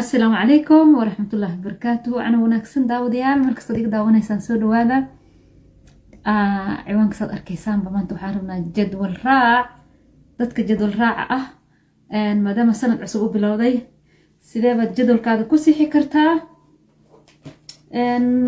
asalaamu calaykum waraxmatullaahi wabarakaatu ana wanaagsan daawadayaal markastad iga daawanaysaan soo dhawaada. Ciwaankasaad arkeysaanba maanta waxaan rabnaa jadwal raac dadka jadwal raaca ah maadaama sanad cusub u bilowday. Sidee baad jadwalkaada ku sixi kartaa.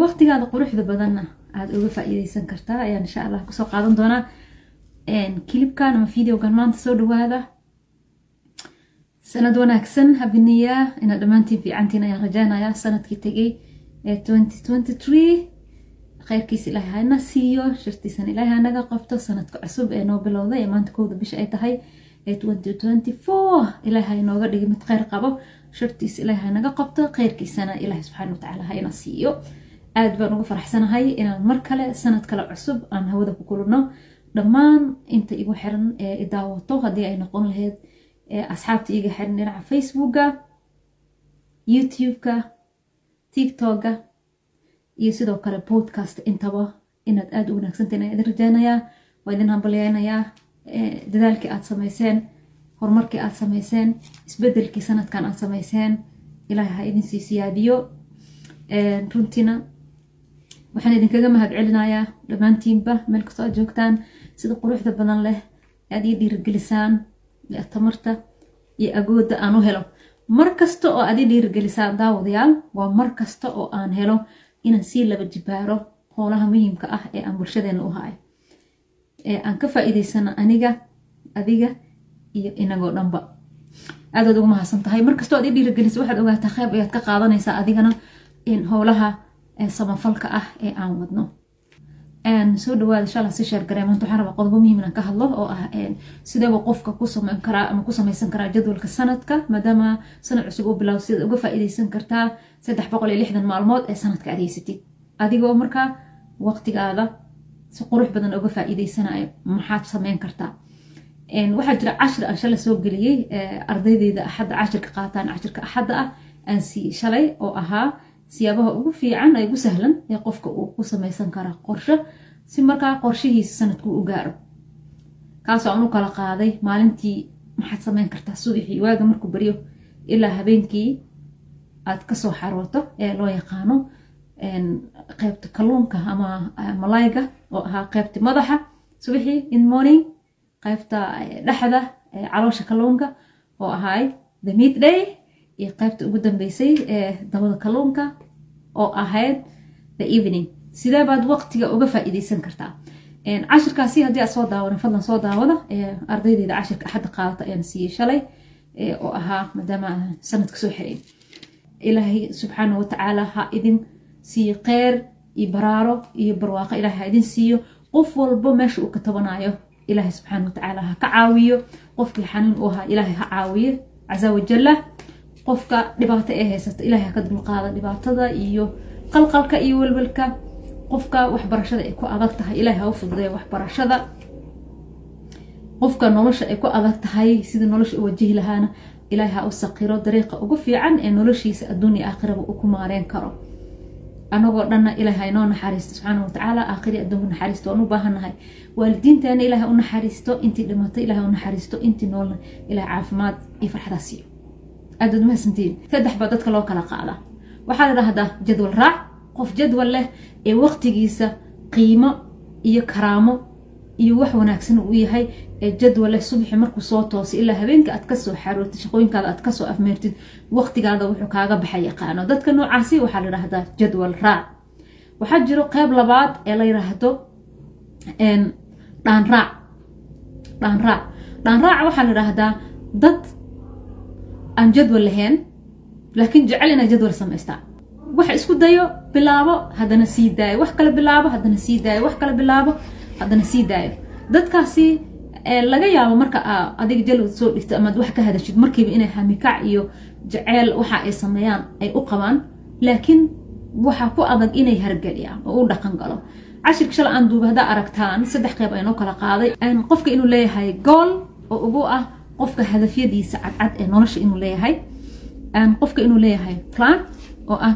Waqtigaada quruxda badanna aada uga faa-iideysan kartaa ayaan insha allah ku soo qaadan doonaa. Kilibkan ama videogan maanta soo dhawaada sanad wanaagsan habiniyaa inaad dhammaantiin fiicantiin ayaan rajeynayaa sannadkii tegay ee twenty twenty three siiyo shartiisana ilaahay hanaga qabto sanadka cusub ee noo bilowday ee maanta kowda bisha ay tahay ee twenty twenty dhigi mid kheyr qabo shartiisa ilaahay hanaga qabto kheyrkiisana ilaahay subxaana watacaala hayna siiyo aad baan ugu faraxsanahay inaan mar kale sanad kale cusub aan hawada ku kulano dhammaan inta igu xiran ee idaawato haddii ay noqon lahayd asxaabta iga xiran dhinaca facebooka youtube-ka tiktoka iyo sidoo kale podcast intaba inaad aada u wanaagsantahin ayaan idin rajeynayaa waa idin hambalyeynayaa dadaalkii aada sameyseen horumarkii aada sameyseen isbedelkii sanadkan aada sameyseen ilaahay ha idin sii siyaadiyo. Runtiina waxaan idinkaga mahad celinayaa dhammaantiinba meel kastoo aad joogtaan sida quruxda badan leh aada ii dhiirigelisaan tamarta iyo agooda aan u helo. Mar kasta oo aad ii dhiirigelisaan daawadayaal waa mar kasta oo aan helo inaan sii laba jibaaro howlaha muhiimka ah ee aan bulshadeena u hayo ee aan ka faa-iideysano aniga adiga iyo inagoo dhanba. Aadaad ugu mahadsan tahay. Markastoo aad ii dhiirigelisa waxaad ogaataa qeyb ayaad ka qaadanaysaa adigana howlaha samafalka ah ee aan wadno soo dhawaada insha si sheergaree maanta waxaan rabaa qodobo muhiim inaan ka hadlo oo ah sideeba qofka ku sameyn karaa ama ku samaysan karaa jadwalka sanadka maadaama sanad cusub u bilaabo sidaad uga faa-iideysan kartaa saddex boqol iyo lixdan maalmood ee sanadka aad haysatid adigoo markaa waqtigaada si qurux badan uga faa-iideysanayo maxaad sameyn kartaa? Waxaa jira cashir aan shalay soo geliyey ardaydeyda axadda cashirka qaataan cashirka axadda ah aan siiyey shalay oo ahaa siyaabaha ugu fiican ee ugu sahlan ee qofka uu ku samaysan karaa qorsho si markaa qorshihiisa sanadku u gaaro. Kaasoo aan u kala qaaday maalintii maxaad sameyn kartaa subaxii waaga markuu baryo? Ilaa habeenkii aad ka soo xarooto ee loo yaqaano qeybta kalluunka ama malayga oo ahaa qeybta madaxa subaxii in morning qeybta dhexda caloosha kalluunka oo ahaay the meat day iyo qeybta ugu dambeysay ee dabada kalluunka oo ahayd the evening. Sidee baad waqtiga uga faa-iideysan kartaa? Cashirkaasi haddii aad soo daawana fadlan soo daawada ardaydeyda cashirka axadda qaadata ayaan siiyey shalay oo ahaa maadaama sanadka soo xiray. Ilaahay subxaana watacaala ha idin siiyo kheyr iyo baraaro iyo barwaaqo ilaahay ha idin siiyo. Qof walbo meesha uu ka tabanayo ilaahay subxaana watacaala ha ka caawiyo. Qofkii xanuun u ahaa ilaahay ha caawiyo. Casa wajalla qofka dhibaato ee haysata ilaahay haka dulqaada dhibaatada iyo qalqalka iyo welwelka qofka waxbarashada ay ku adag tahay ilaahay ha u fududeeya waxbarashada. Qofka nolosha ay ku adag tahay sidii nolosha u wajihi lahaana ilaahay ha u saqiro dariiqa ugu fiican ee noloshiisa adduun aakhiraba uu ku maareen karo. Anagoo dhanna ilaahay ha inoo naxariisto subxaana watacaala aakhiri adduunku naxariisto waan u baahannahay waalidiinteena ilaahay u naxariisto intii dhimato ilaahay u naxariisto intii noolna ilaahay caafimaad iyo farxada siiyo aadaad mahadsantiin. Saddex baa dadka loo kala qaadaa waxaad idhaahdaa jadwal raac qof jadwal leh ee waqtigiisa qiimo iyo karaamo iyo wax wanaagsan uu yahay ee jadwal leh subaxi markuu soo toosay ilaa habeenka aad ka soo xarootid shaqooyinkaada aad ka soo afmeertid waqtigaada wuxuu kaaga baxa yaqaano. Dadka noocaasi waxaa la yidhaahdaa jadwal raac. Waxaa jiro qeyb labaad ee la yidhaahdo dhaanraac dhaanraac dhaanraac waxaa la yidhaahdaa dad aan jadwal lahayn laakiin jecel inaa jadwal samaystaa wax isku dayo bilaabo haddana sii daayo. Wax kale bilaabo haddana sii daayo. Wax kale bilaabo haddana sii daayo. Dadkaasi laga yaabo marka adiga jalwad soo dhigto amaad wax ka hadashid markiiba inay hamikac iyo jeceyl waxa ay sameeyaan ay u qabaan laakiin waxaa ku adag inay hargeliyaan oo u dhaqan galo. Cashirka shala aan duuba haddaa aragtaan saddex qeyb aynoo kala qaaday. Qofka inuu leeyahay gool oo ugu ah qofka hadafyadiisa cadcad ee nolosha inuu leeyahay qofka inuu leeyahay plan oo ah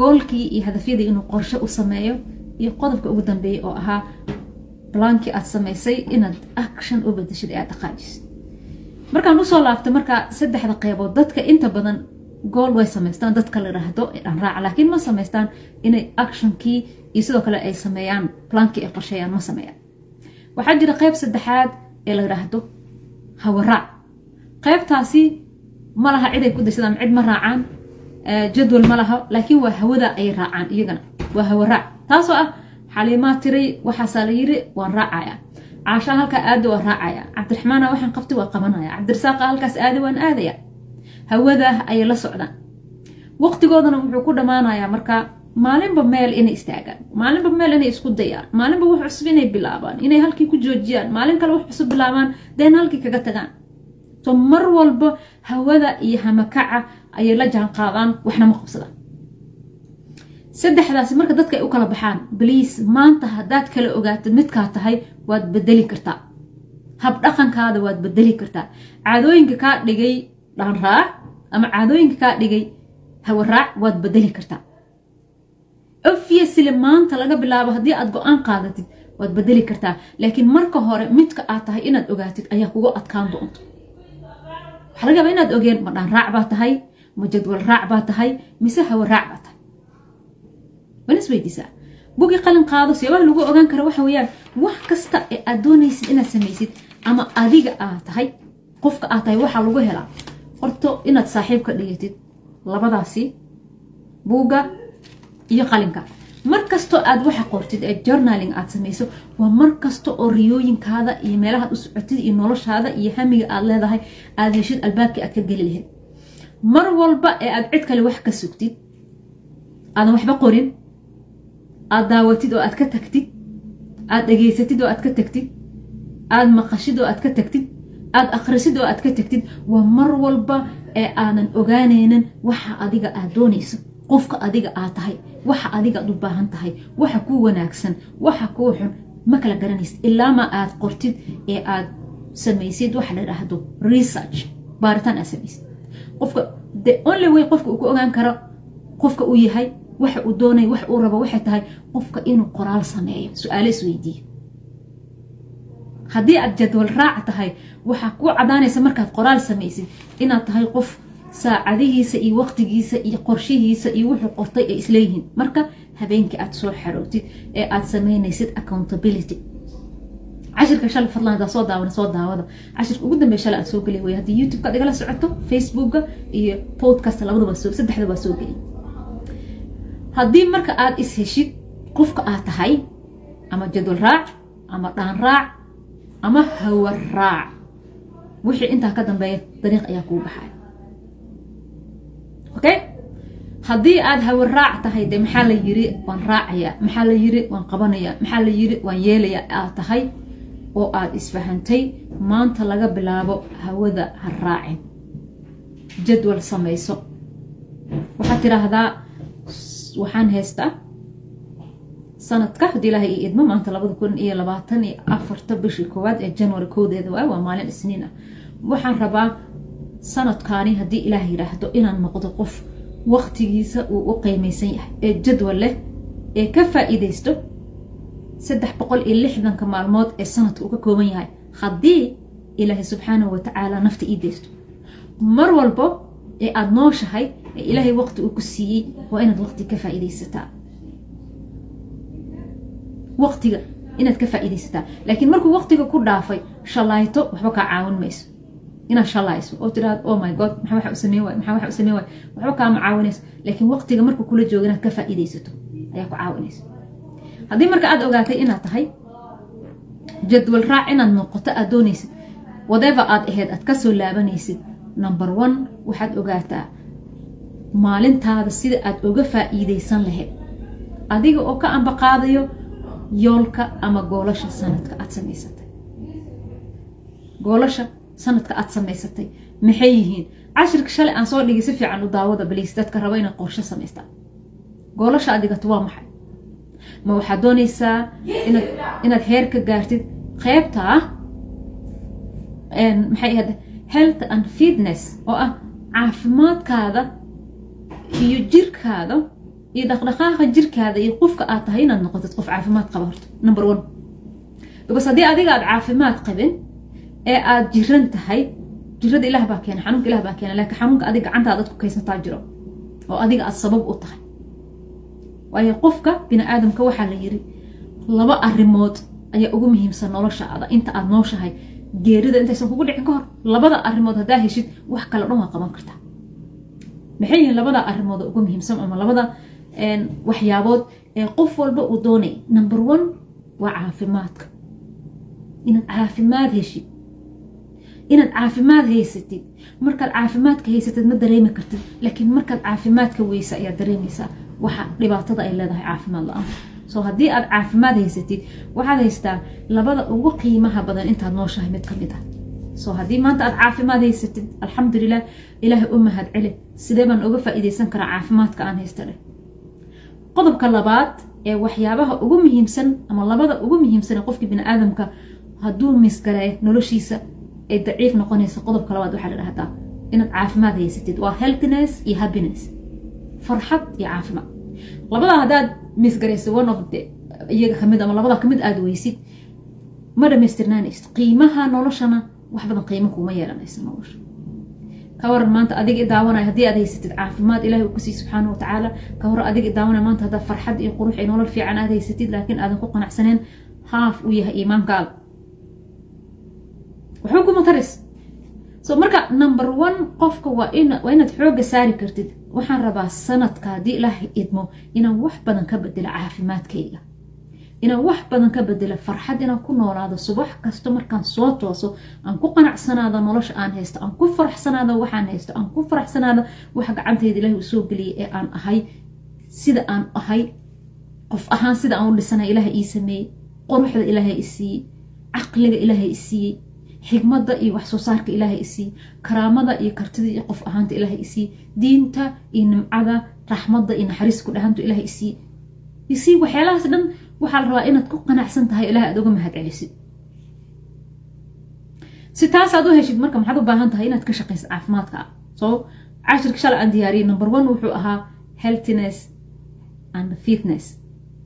goolkii iyo hadafyadii inuu qorshe u sameeyo iyo qodobka ugu dambeeyay oo ahaa blaankii aad samaysay inaad action u bedeshid ee aad dhaqaajisid markaan u soo laabtay markaa saddexda qeybood dadka inta badan gool way samaystaan dadka la yidhaahdo dhanraaca laakiin ma samaystaan inay actionkii iyo sidoo kale ay sameeyaan plankii ay qorsheeyaan ma sameeyaan. Waxaa jira qayb saddexaad ee la yidhaahdo hawaraac qaybtaasi ma laha ciday ku daysadaan cid ma raacaan. Jadwal ma laha laakiin waa hawada ay raacaan iyagana. Waa hawaraac taasoo ah xaliimaa tiray waxaasaa la yiri waan raacaya. Caashaa halkaa aada waan raacaya. Cabdiraxmaana waxaan qabtay waan qabanaya. Cabdirasaaqa halkaas aada waan aadaya. Hawadaa ayay la socdaan. Waqtigoodana wuxuu ku dhammaanayaa markaa maalinba meel inay istaagaan. Maalinba meel inay isku dayaan. Maalinba wax cusub inay bilaabaan. Inay halkii ku joojiyaan. Maalin kale wax cusub bilaabaan deen halkii kaga tagaan. So mar walba hawada iyo hamakaca ayay la jaan qaadaan waxna ma qabsadaan saddexdaasi marka dadka ay u kala baxaan bliis maanta haddaad kala ogaato midkaa tahay waad bedeli kartaa. Habdhaqankaada waad bedeli kartaa. Caadooyinka kaa dhigay dhanraac ama caadooyinka kaa dhigay hawaraac waad bedeli kartaa obviously maanta laga bilaabo haddii aad go'aan qaadatid waad bedeli kartaa. Laakiin marka hore midka aad tahay inaad ogaatid ayaa kugu adkaan doonto. Waxaa laga yaabaa inaad ogeen ma dhanraac baa tahay ma jadwal raac baa tahay mise hawaraac baa tahay? Isweydiisaa? Bugi qalin qaado siyaabaha lagu ogaan karo waxa weeyaan wax kasta ee aad doonaysid inaad samaysid ama adiga aad tahay qofka aad tahay waxaa lagu helaa. Horto inaad saaxiib ka dhigatid labadaasi buugga iyo qalinka. Mar kastoo aad waxa qortid ee journaling aad samayso waa mar kasta oo riyooyinkaada iyo meelahaad u socotid iyo noloshaada iyo hamiga aad leedahay aad heshid albaabkii aad ka geli lahayd. Mar walba ee aad cid kale wax ka sugtid aadan waxba qorin aad daawatid oo aad ka tagtid aad dhegaysatid oo aad ka tagtid aad maqashid oo aad ka tagtid aad akhrisid oo aad ka tagtid waa mar walba ee aadan ogaanaynin waxa adiga aad doonayso qofka adiga aad tahay waxa adiga aad u baahan tahay waxa kuu wanaagsan waxa kuu xun ma kala garanaysid ilaama aad qortid ee aad samaysid waxa la idhaahdo research baaritaan aad samaysid. Qofka the only way qofka uu ku ogaan karo qofka uu yahay waxa uu doonay wax uu rabo waxay tahay qofka inuu qoraal sameeyo su'aalo isweydiiyo haddii aad jadwal raac tahay waxaa kuu cadaanaysa markaad qoraal samaysid inaad tahay qof saacadihiisa iyo waqtigiisa iyo qorshihiisa iyo wuxuu qortay ay isleeyihiin. Marka habeenkii aad soo xarootid ee aad samaynaysid accountability. Cashirka shalay fadlan soo daawana soo daawada. Cashirka ugu dambeya shalay aad soo geliy way haddii youtube-ka igala socoto facebooka iyo podcast labadaba soo saddexda baa soo geliy haddii marka aad is heshid qofka aad tahay ama jadwal raac ama dhaan raac ama hawa raac wixii intaa ka dambeeya dariiq ayaa kuu baxaya okay haddii aad hawa raac tahay dee maxaa la yiri waan raacaya. Maxaa la yiri waan qabanaya. Maxaa la yiri waan yeelaya. Aad tahay oo aad isfahantay maanta laga bilaabo hawada ha raacin. Jadwal samayso. Waxaad tiraahdaa waxaan haystaa sanadka haddii ilaahay io idmo maanta labada kun iyo labaatan iyo afarta bishii koowaad ee january kowdeeda waay waa maalin isniin ah. Waxaan rabaa sanadkaani haddii ilaah yidhaahdo inaan noqdo qof waqtigiisa uu u qiimaysan yahay ee jadwal leh ee ka faa-iideysto saddex boqol iyo lixdanka maalmood ee sanadka uu ka kooban yahay. Haddii ilaahay subxaanahu watacaala nafta ii deysto mar walbo ee aada nooshahay ee ilaahay waqti uu ku siiyey waa inaad waqti ka faa-iideysataa waqtiga inaad ka faa-iideysataa laakiin markuu waqtiga ku dhaafay shallaayto waxba kaa caawin mayso inaad shallaayso oo tiraado oh my god maxaa waxa u sameyn waay waxba kaama caawinayso laakiin waqtiga markuu kula joogo inaad ka faa-iideysato ayaa ku caawinaysa haddii marka aad ogaatay inaad tahay jadwal raac inaad noqoto aad doonaysid whatever aad ahayd aad ka soo laabanaysid number one waxaad ogaataa maalintaada sida aad uga faa-iideysan lahayd adiga oo ka ambaqaadayo yoolka ama goolasha sanadka aad samaysatay goolasha sanadka aad samaysatay maxay yihiin? Cashirka shalay aan soo dhigay si fiican u daawada baliis dadka raba inaad qorsho samaystaan goolasha aad dhigato waa maxay? Ma waxaad doonaysaa inaad inaad heer ka gaartid? Qeybta ah maxay ahad health and fitness oo ah caafimaadkaada iyo jirkaada iyo dhaqdhaqaaqa jirkaada iyo qofka aad tahay inaad noqotid qof caafimaad qaba horto number one. Because haddii adiga aad caafimaad qabin ee aad jiran tahay jirada ilaah baa keena xanuunka ilah baa keena laakiin xanuunka adiga gacantaada ku kaysataa jiro oo adiga aad sabab u tahay. Waayo qofka bini aadamka waxaa la yiri laba arrimood ayaa ugu muhiimsan noloshaada inta aad nooshahay geerida intaysan kugu dhicin ka hor labada arrimood haddaa heshid wax kale dhan waa qaban kartaa maxay yihiin labada arrimood ugu muhiimsan ama labada waxyaabood ee qof walba uu doonay? Number one waa caafimaadka. Inaad caafimaad heshid inaad caafimaad haysatid. Markaad caafimaadka haysatid ma dareemi kartid. Laakiin markaad caafimaadka weysa ayaad dareemaysaa waxa dhibaatada ay leedahay caafimaad la'aan. Soo haddii aad caafimaad haysatid waxaad haystaa labada ugu qiimaha badan intaad nooshahay mid ka mid ah. Soo haddii maanta aad caafimaad haysatid alxamdulilah ilaahay u mahad celi. Sidee baan uga faa'iidaysan karaa caafimaadka aan haysta qodobka labaad ee waxyaabaha ugu muhiimsan ama labada ugu muhiimsan ee qofka bini aadamka hadduu misgalee noloshiisa ay daciif noqonaysa qodobka labaad waxaa la dhahdaa inaad caafimaad haysatid. Waa healthiness iyo happiness. Farxad iyo caafimaad. Labada haddaad misgaraysa one of the iyaga ka mid ama labada ka mid aada weysid ma dhamaystirnaanaysid qiimaha noloshana wax badan qiimo kuma yeelanaysa nolosha. Ka waran maanta adiga i daawanaya haddii aad haysatid caafimaad ilahi uu ku sii subxaana wa tacaala. Ka waran adiga i daawanaya maanta haddaad farxad iyo qurux iyo nolol fiican aad haysatid laakiin aadan ku qanacsaneen haaf uu yahay iimaankaada waxba kuma taris so marka number one qofka waa inaad xooga saari kartid. Waxaan rabaa sanadka haddii ilaahay idmo inaan wax badan ka bedelo caafimaadkayga. Inaan wax badan ka bedelo farxad inaan ku noolaado subax kasta markaan soo tooso aan ku qanacsanaado nolosha aan haysto aan ku faraxsanaado waxaan haysto aan ku faraxsanaado waxa gacantayda ilaahay u soo geliyay ee aan ahay sida aan ahay qof ahaan sida aan u dhisanay ilaahay ii sameeyey quruxda ilaahay i caqliga ilaahay i xigmada iyo wax soo saarka ilaahay isii karaamada iyo kartida iyo qof ahaanta ilaahay isii diinta iyo nimcada raxmada iyo naxariis ku dhahantu ilahay isii isii waxyaalahaas dhan waxaa la rabaa inaad ku qanacsan tahay ilahay aad uga mahad celisid si taasaad u heshid marka maxaad u baahan tahay inaad ka shaqaysid caafimaadka. Soo cashirka shalay aan diyaariyay number one wuxuu ahaa healthiness and fitness